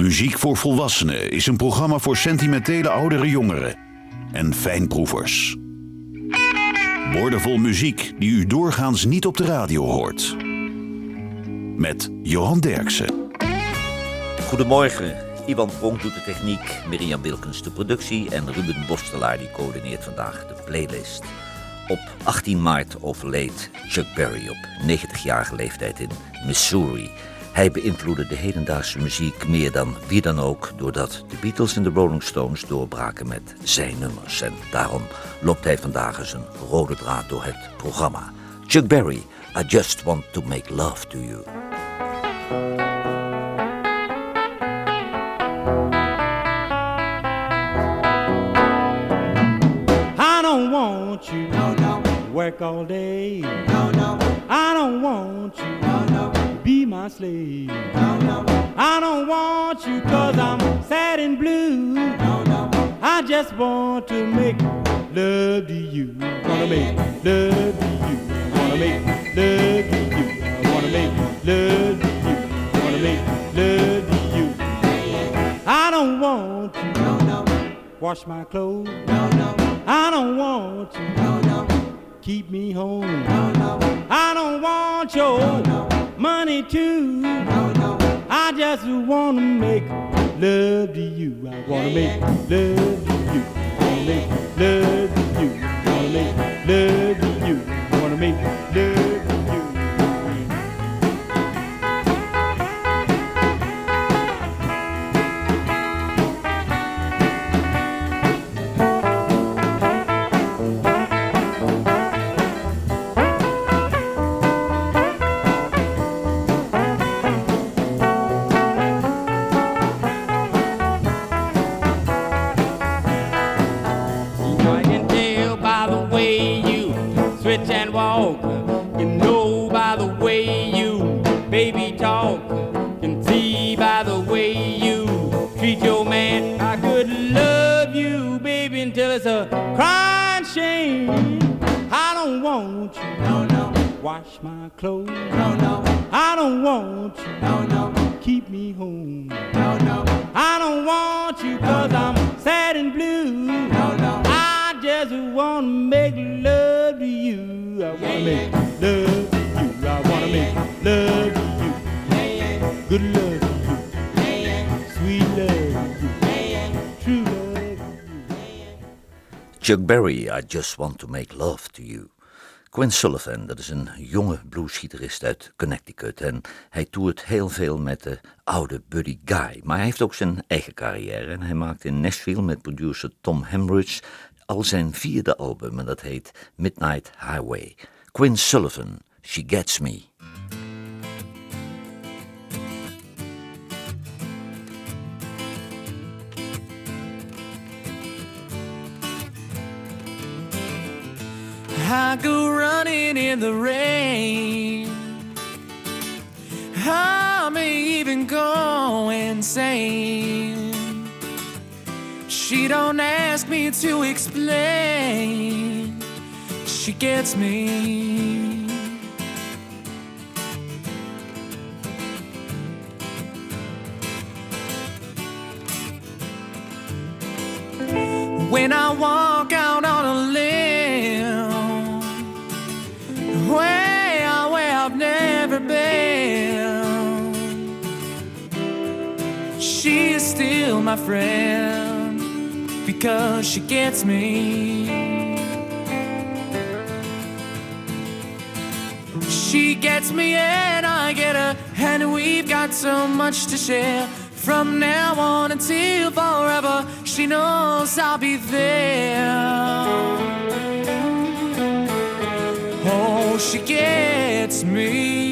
Muziek voor Volwassenen is een programma voor sentimentele oudere jongeren en fijnproevers. Woordenvol muziek die u doorgaans niet op de radio hoort. Met Johan Derksen. Goedemorgen. Ivan Pronk doet de techniek, Mirjam Wilkens de productie en Ruben Bostelaar die coördineert vandaag de playlist. Op 18 maart overleed Chuck Berry op 90-jarige leeftijd in Missouri. Hij beïnvloedde de hedendaagse muziek meer dan wie dan ook, doordat de Beatles en de Rolling Stones doorbraken met zijn nummers. En daarom loopt hij vandaag eens een rode draad door het programma. Chuck Berry, I Just Want to Make Love to You. I don't want you. No, no. Work all day. No, no. I don't want you. My. No, no. I don't want you cause I'm sad and blue. No, no. I just want to make love to you. Wanna make love to you. Wanna make love to you. Wanna make love to you. Wanna make love to you. I don't want you. No, no. Wash my clothes. No, no. I don't want you. No, no. Keep me home. No, no. I don't want your no, no. Too. No, no. I just wanna make love to you. I wanna make love to you. Wanna make love to you. Wanna make love to you. Chuck Berry, I Just Want to Make Love to You. Quinn Sullivan, dat is een jonge bluesgitarist uit Connecticut. En hij toert heel veel met de oude Buddy Guy. Maar hij heeft ook zijn eigen carrière. En hij maakt in Nashville met producer Tom Hemridge al zijn vierde album. En dat heet Midnight Highway. Quinn Sullivan, She Gets Me. I go running in the rain. I may even go insane. She don't ask me to explain. She gets me. When I walk out on a limb, still my friend because she gets me. She gets me and I get her, and we've got so much to share. From now on until forever, she knows I'll be there. Oh, she gets me.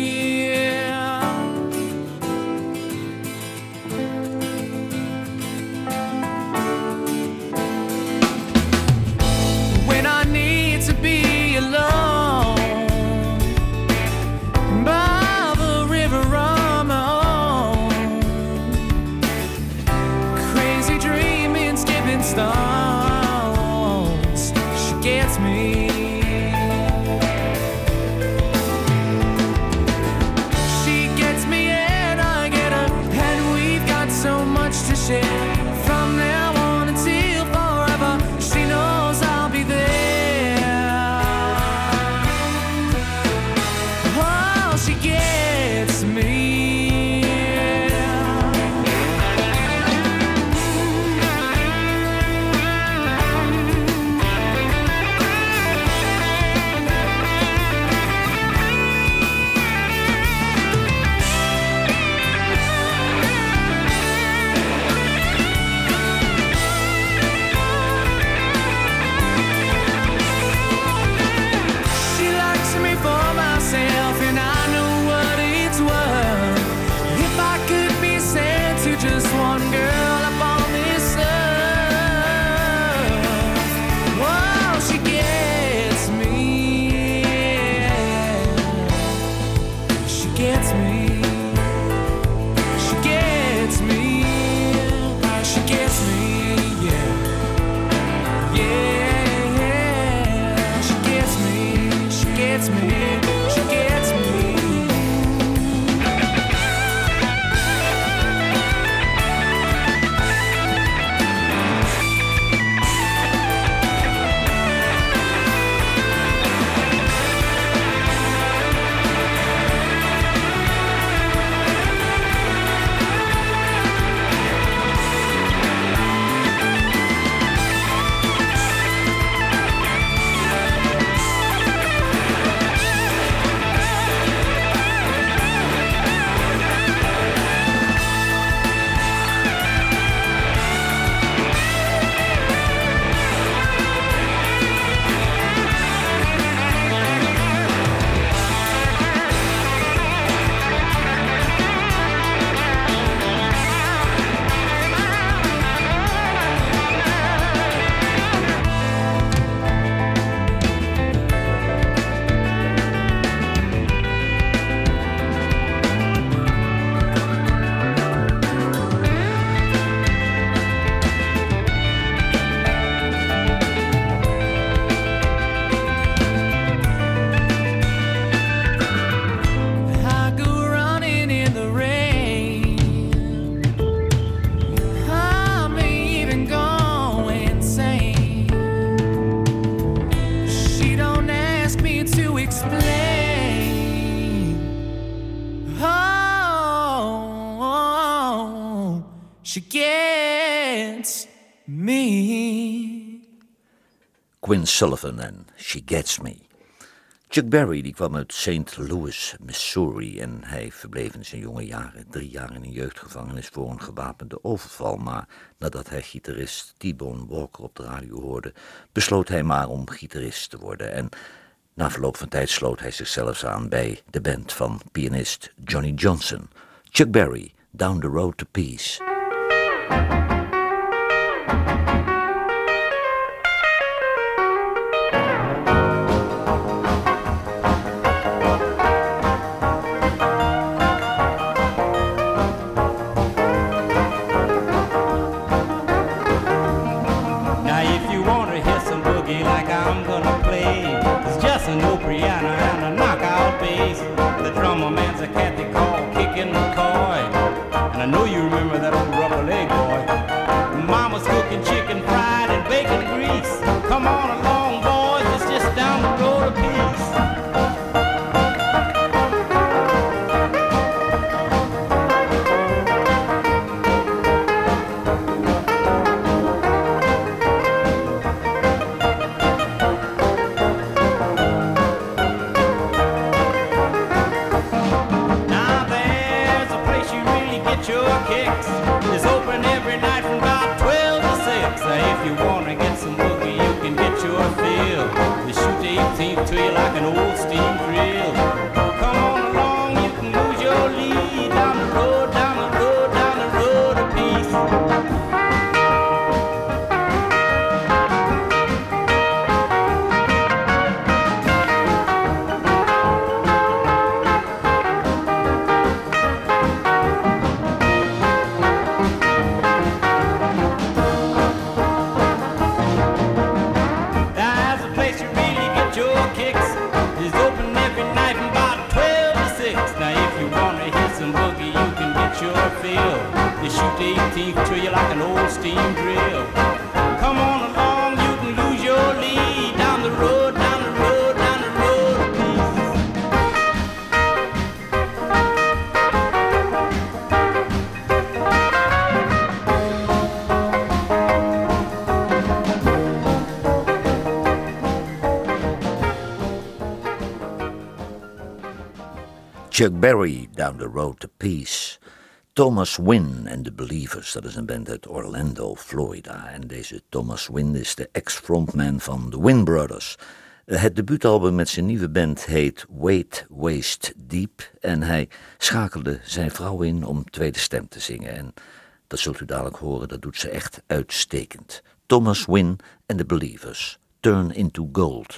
Quinn Sullivan en She Gets Me. Chuck Berry die kwam uit St. Louis, Missouri en hij verbleef in zijn jonge jaren drie jaar in een jeugdgevangenis voor een gewapende overval. Maar nadat hij gitarist T-Bone Walker op de radio hoorde, besloot hij maar om gitarist te worden. En na verloop van tijd sloot hij zichzelf aan bij de band van pianist Johnny Johnson. Chuck Berry, Down the Road to Peace. Chuck Berry, Down the Road to Peace. Thomas Wynn en The Believers, dat is een band uit Orlando, Florida. En deze Thomas Wynn is de ex-frontman van The Wynn Brothers. Eh, Het debuutalbum met zijn nieuwe band heet Wait, Waste Deep. En hij schakelde zijn vrouw in om tweede stem te zingen. En dat zult u dadelijk horen, dat doet ze echt uitstekend. Thomas Wynn en The Believers. Turn into Gold.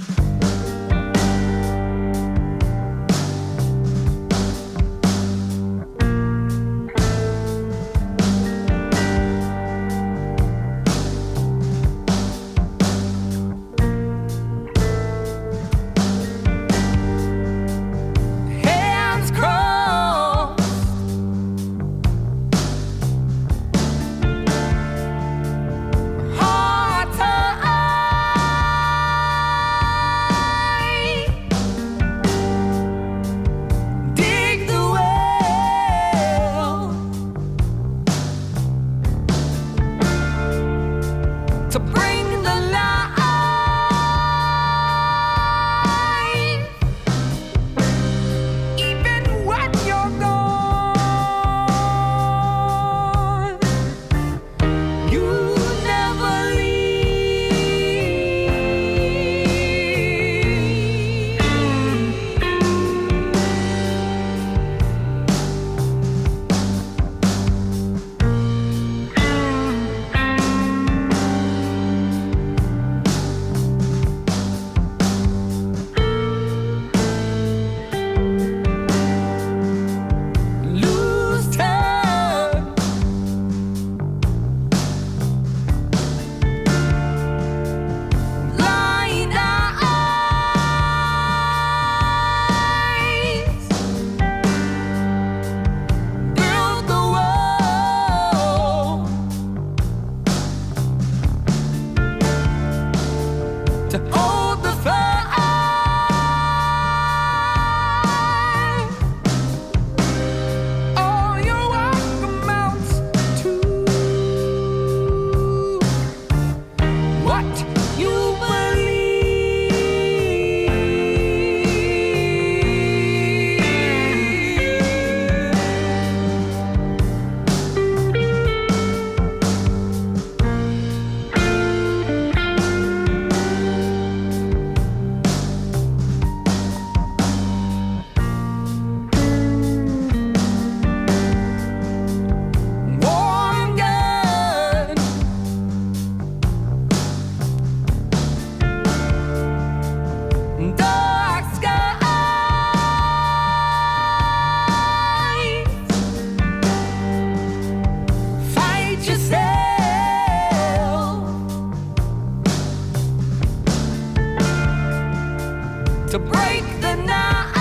to break the night.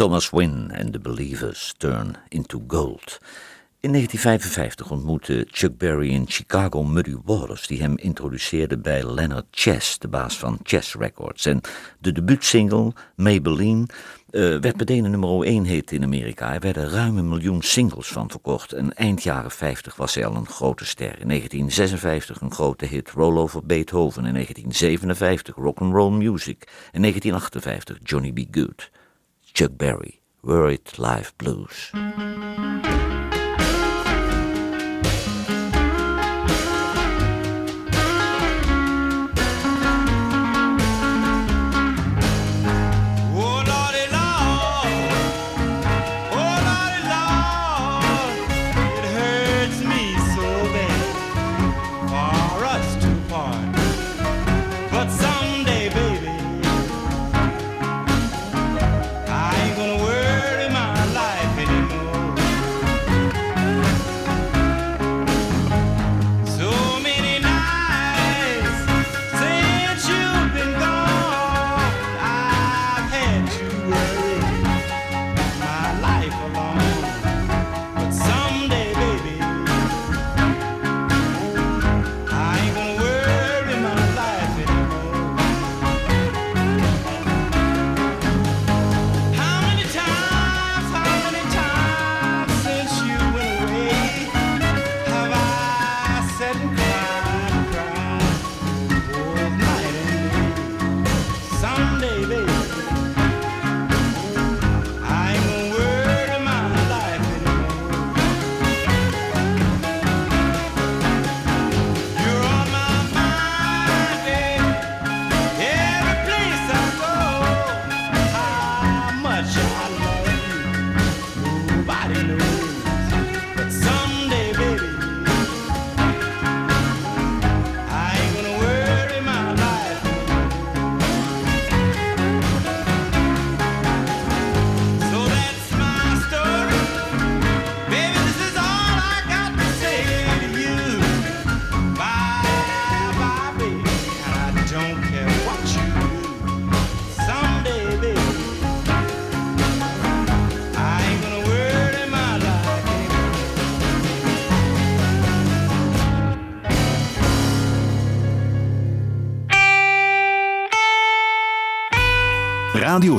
Thomas Wynne en The Believers Turn into Gold. In 1955 ontmoette Chuck Berry in Chicago Muddy Waters, die hem introduceerde bij Leonard Chess, de baas van Chess Records. En de debuutsingle, Maybelline, uh, werd meteen een nummer 1 hit in Amerika. Er werden ruim een miljoen singles van verkocht en eind jaren 50 was hij al een grote ster. In 1956 een grote hit, Roll Over Beethoven. In 1957 Rock'n'Roll Music. In 1958 Johnny B. Good. Chuck Berry, Worried Life Blues.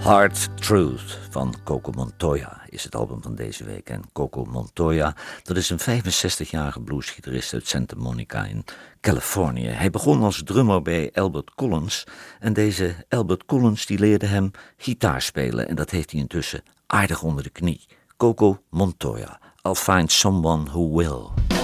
Hard Truth van Coco Montoya is het album van deze week. En Coco Montoya, dat is een 65-jarige bluesgitarist uit Santa Monica in Californië. Hij begon als drummer bij Albert Collins. En deze Albert Collins die leerde hem gitaar spelen. En dat heeft hij intussen aardig onder de knie. Coco Montoya. I'll find someone who will.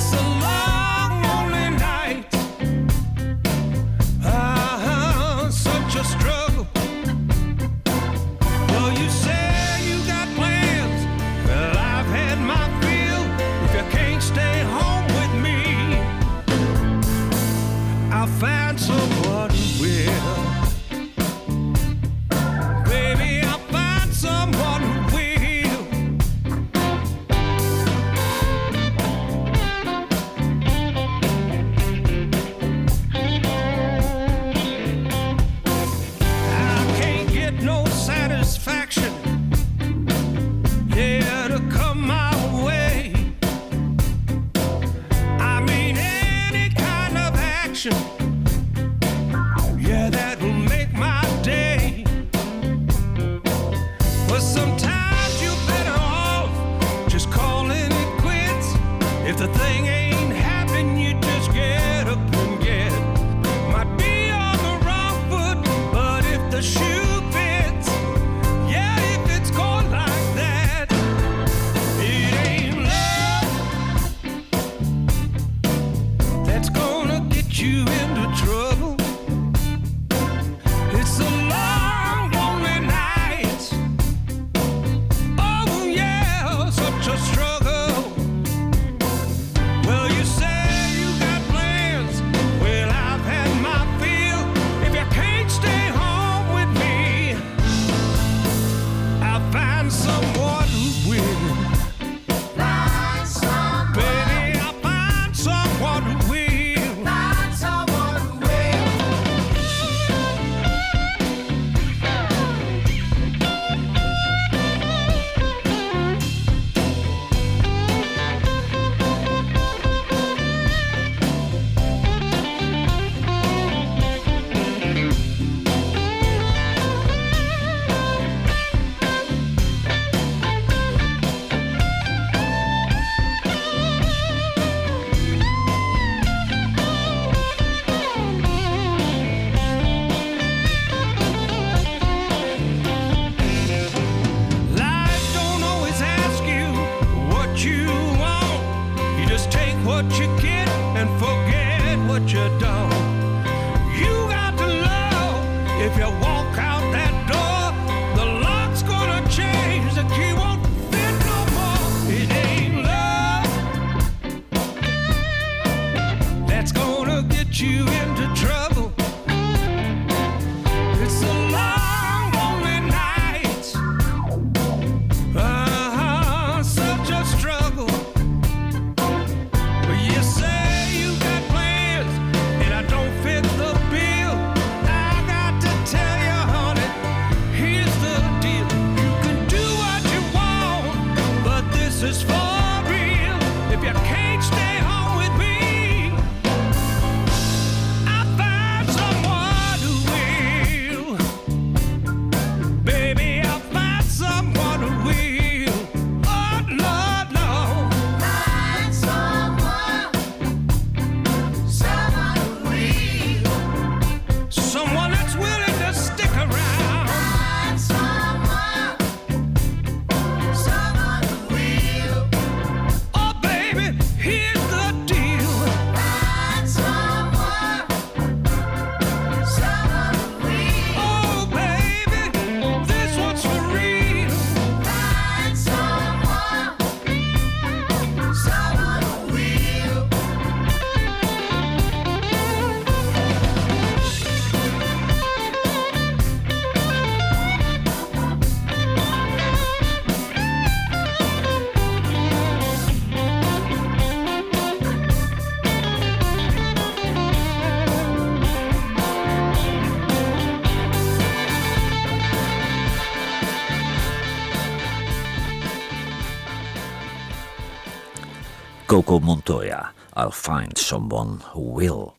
It's a lie. Montoya, I'll find someone who will.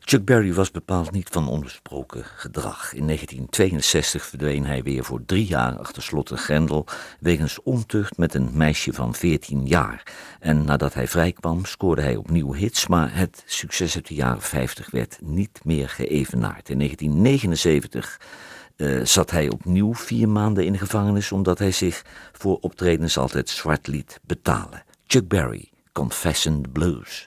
Chuck Berry was bepaald niet van onbesproken gedrag. In 1962 verdween hij weer voor drie jaar achter slot en grendel wegens ontucht met een meisje van 14 jaar. En nadat hij vrijkwam scoorde hij opnieuw hits, maar het succes uit de jaren 50 werd niet meer geëvenaard. In 1979 eh, zat hij opnieuw vier maanden in de gevangenis omdat hij zich voor optredens altijd zwart liet betalen. Chuck Berry. Confession Blues.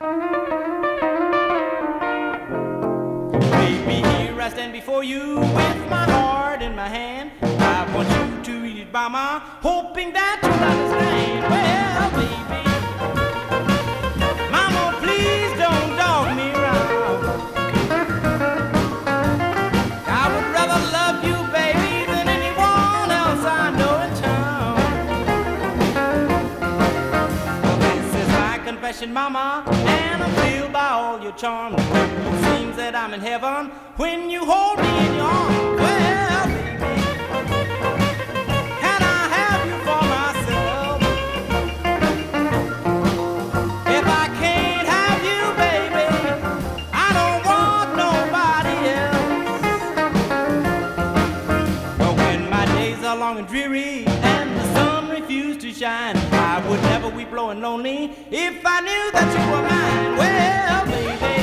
Baby, here I stand before you with my heart in my hand. I want you to read it by my hoping that mama, and I'm filled by all your charms. It seems that I'm in heaven when you hold lonely if I knew that you were mine. Well, baby,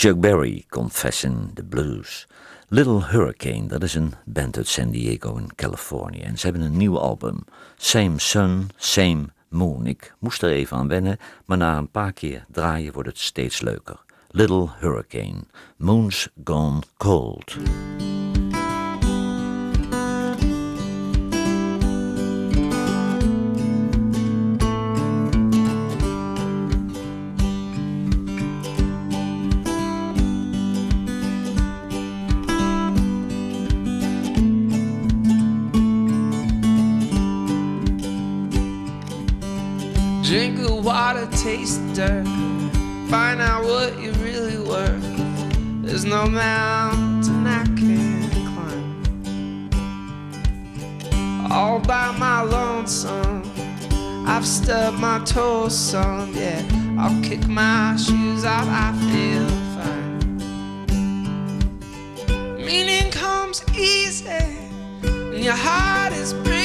Chuck Berry, Confessing the Blues. Little Hurricane, dat is een band uit San Diego in Californië. En ze hebben een nieuw album. Same Sun, Same Moon. Ik moest er even aan wennen, maar na een paar keer draaien wordt het steeds leuker. Little Hurricane, Moon's Gone Cold. Water, taste the dirt. Find out what you really worth. There's no mountain I can't climb. All by my lonesome. I've stubbed my toes some, yeah. I'll kick my shoes off, I feel fine. Meaning comes easy, and your heart is breathing.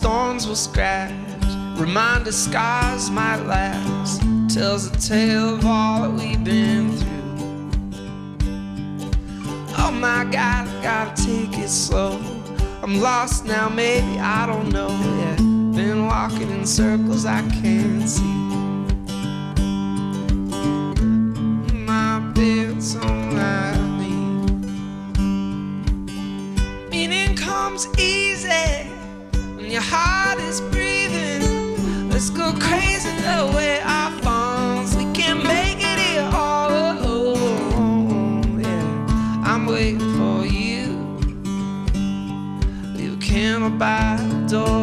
Thorns will scratch. Reminder scars might last. Tells a tale of all that we've been through. Oh my god, I gotta take it slow. I'm lost now, maybe I don't know. Yeah, been walking in circles I can't see. Let's go crazy the way. We can make it here all alone. Yeah, I'm waiting for you. By the door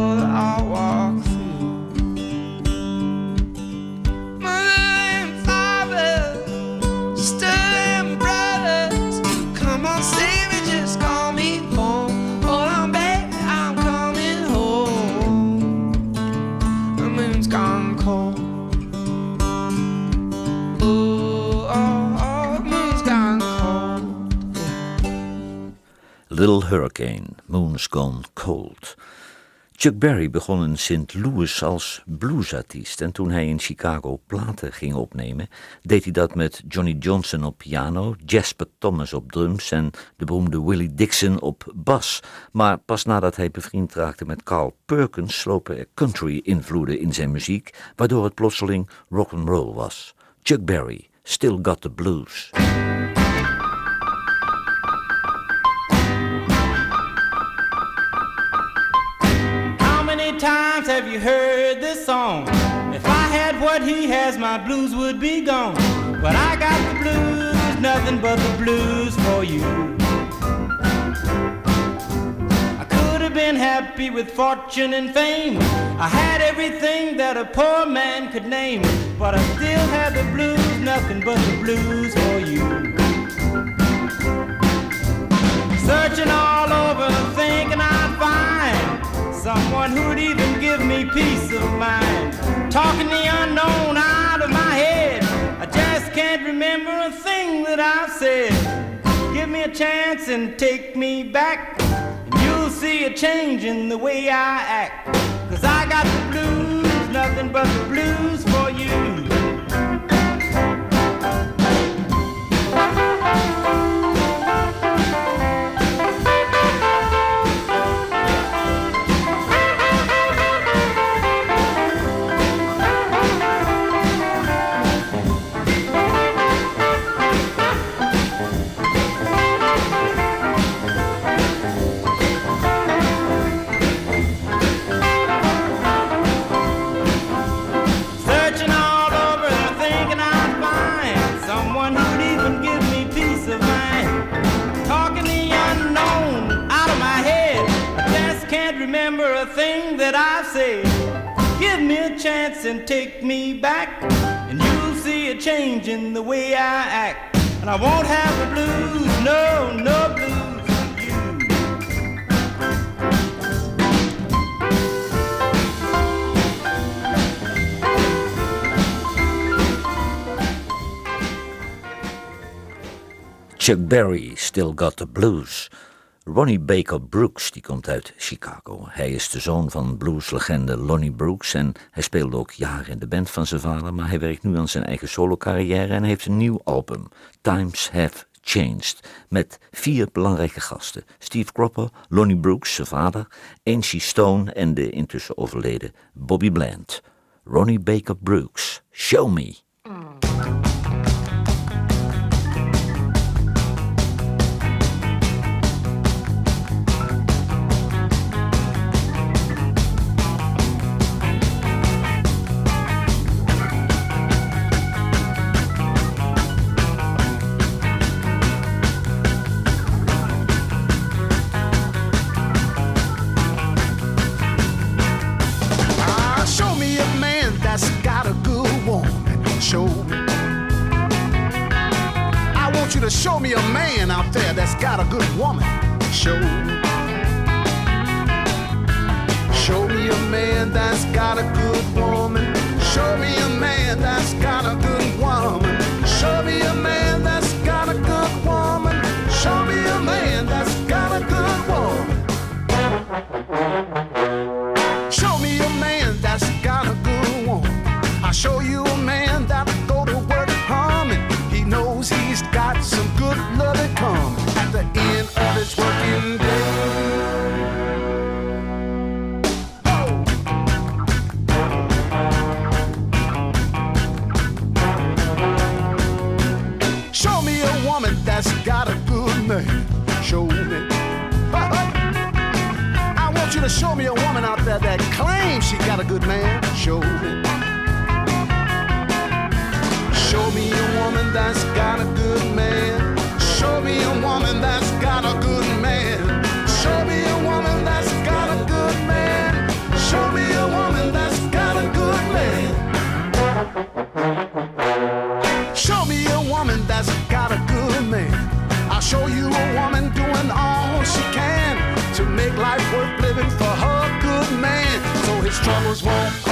Little Hurricane, Moon's Gone Cold. Chuck Berry begon in St. Louis als bluesartiest en toen hij in Chicago platen ging opnemen, deed hij dat met Johnny Johnson op piano, Jasper Thomas op drums en de beroemde Willie Dixon op bas. Maar pas nadat hij bevriend raakte met Carl Perkins slopen er country-invloeden in zijn muziek, waardoor het plotseling rock and roll was. Chuck Berry, Still Got the Blues. Have you heard this song? If I had what he has, my blues would be gone. But I got the blues, nothing but the blues for you. I could have been happy with fortune and fame. I had everything that a poor man could name, but I still had the blues, nothing but the blues for you. Searching all over, thinking someone who'd even give me peace of mind. Talking the unknown out of my head, I just can't remember a thing that I've said. Give me a chance and take me back. And you'll see a change in the way I act. Cause I got the blues, nothing but the blues for you. Remember a thing that I've said. Give me a chance and take me back, and you'll see a change in the way I act. And I won't have the blues, no, no blues. Chuck Berry, Still Got the Blues. Ronnie Baker Brooks, die komt uit Chicago. Hij is de zoon van blueslegende Lonnie Brooks en hij speelde ook jaren in de band van zijn vader, maar hij werkt nu aan zijn eigen solo-carrière en heeft een nieuw album, Times Have Changed, met vier belangrijke gasten. Steve Cropper, Lonnie Brooks, zijn vader, Angie Stone en de intussen overleden Bobby Bland. Ronnie Baker Brooks, Show Me. That's got a good woman. Show me a man that's got a good woman. Show me a man that's got a good woman. Show me a man that's got a good woman. Show me a man that's got a good woman. I'll show you that claims she got a good man. Show me. Show me a woman that's got a good man. Show me a woman troubles won't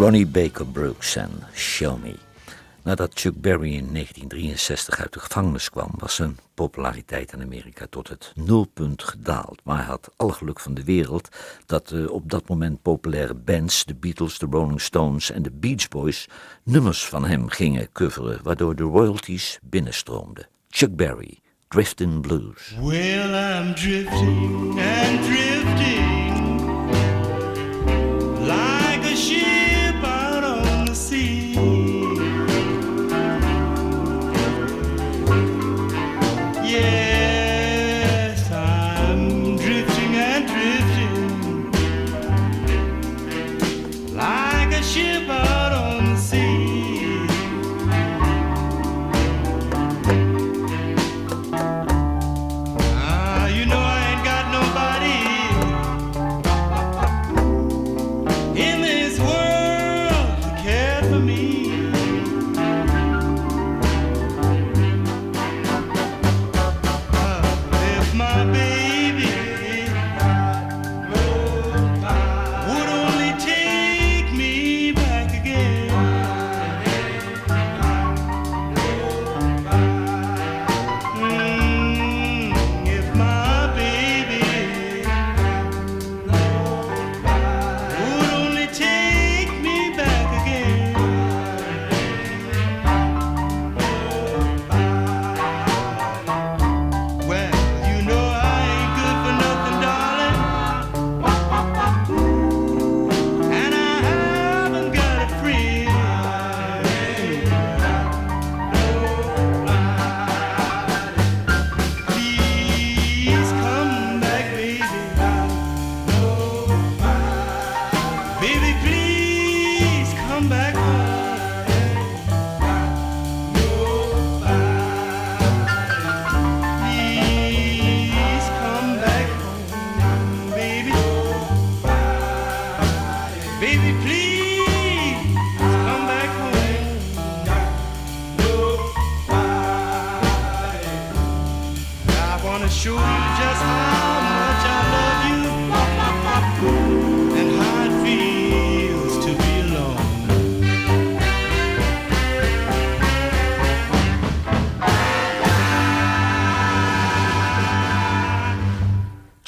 Ronnie Baker Brooks en Show Me. Nadat Chuck Berry in 1963 uit de gevangenis kwam, was zijn populariteit in Amerika tot het nulpunt gedaald. Maar hij had alle geluk van de wereld dat de op dat moment populaire bands, de Beatles, de Rolling Stones en de Beach Boys, nummers van hem gingen coveren, waardoor de royalties binnenstroomden. Chuck Berry, Driftin' Blues. Well, I'm drifting and drifting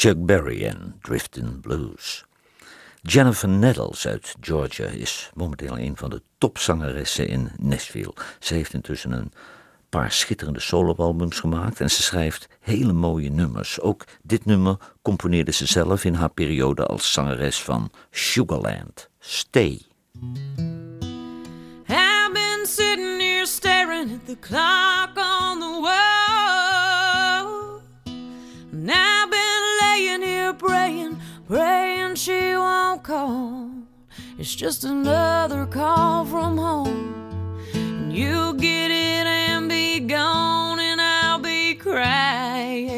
Chuck Berry en Driftin' Blues. Jennifer Nettles uit Georgia is momenteel een van de topzangeressen in Nashville. Ze heeft intussen een paar schitterende soloalbums gemaakt en ze schrijft hele mooie nummers. Ook dit nummer componeerde ze zelf in haar periode als zangeres van Sugarland. Stay. I've been sitting here staring at the clock on the wall. Call. It's just another call from home. And you'll get it and be gone, and I'll be crying.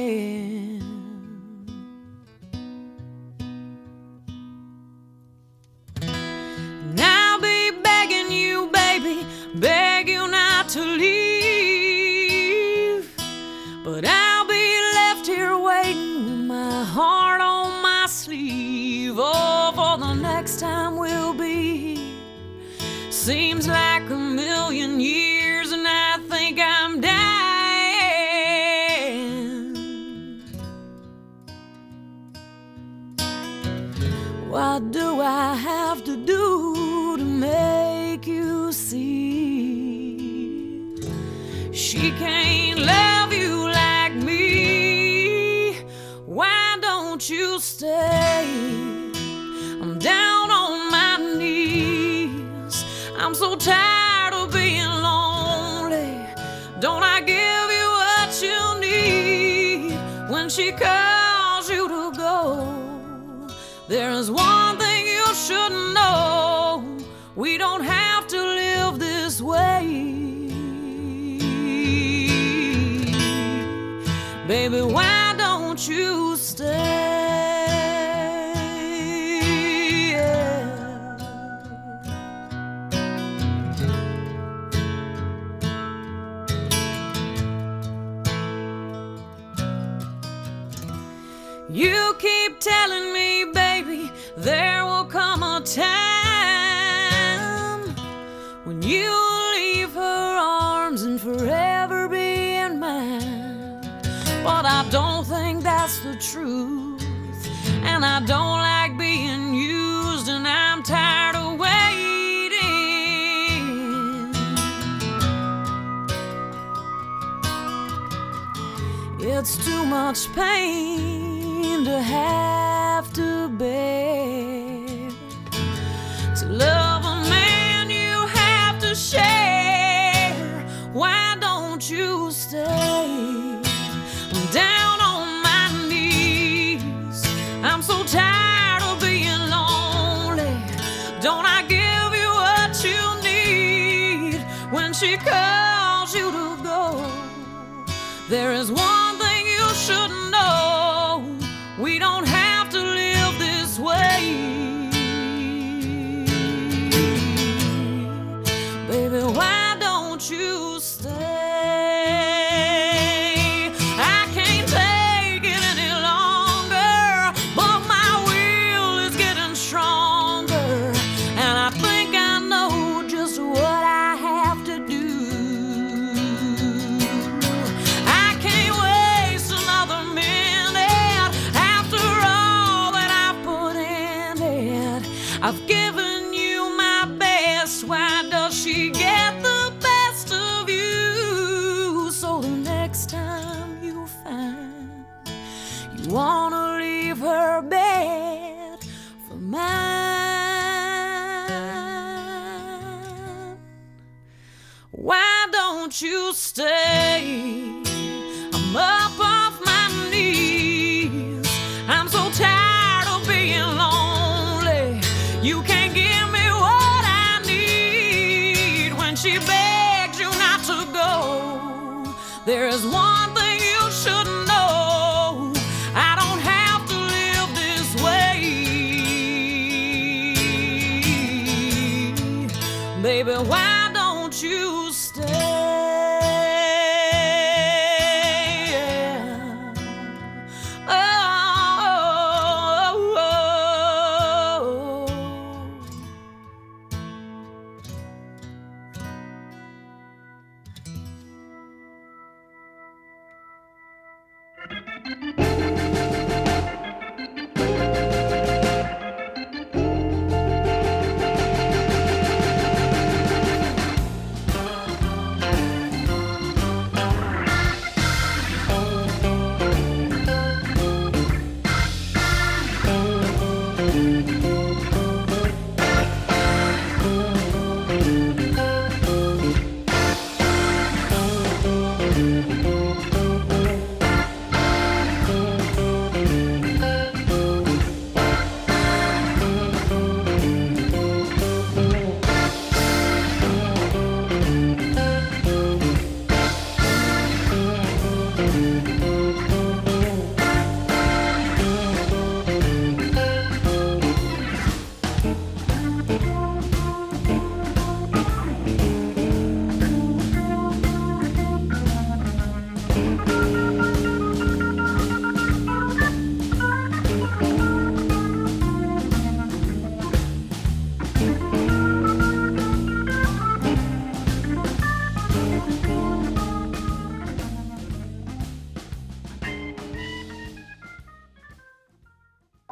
And I'll be begging you, baby, beg you not to leave. seems like a million years, and I think I'm dying. What do I have to do to make you see? She can't love you like me. Why don't you stay? I'm down. she calls you to go, there is one thing you shouldn't. don't like being used, and I'm tired of waiting. It's too much pain to have to bear. she calls you to go, there is one.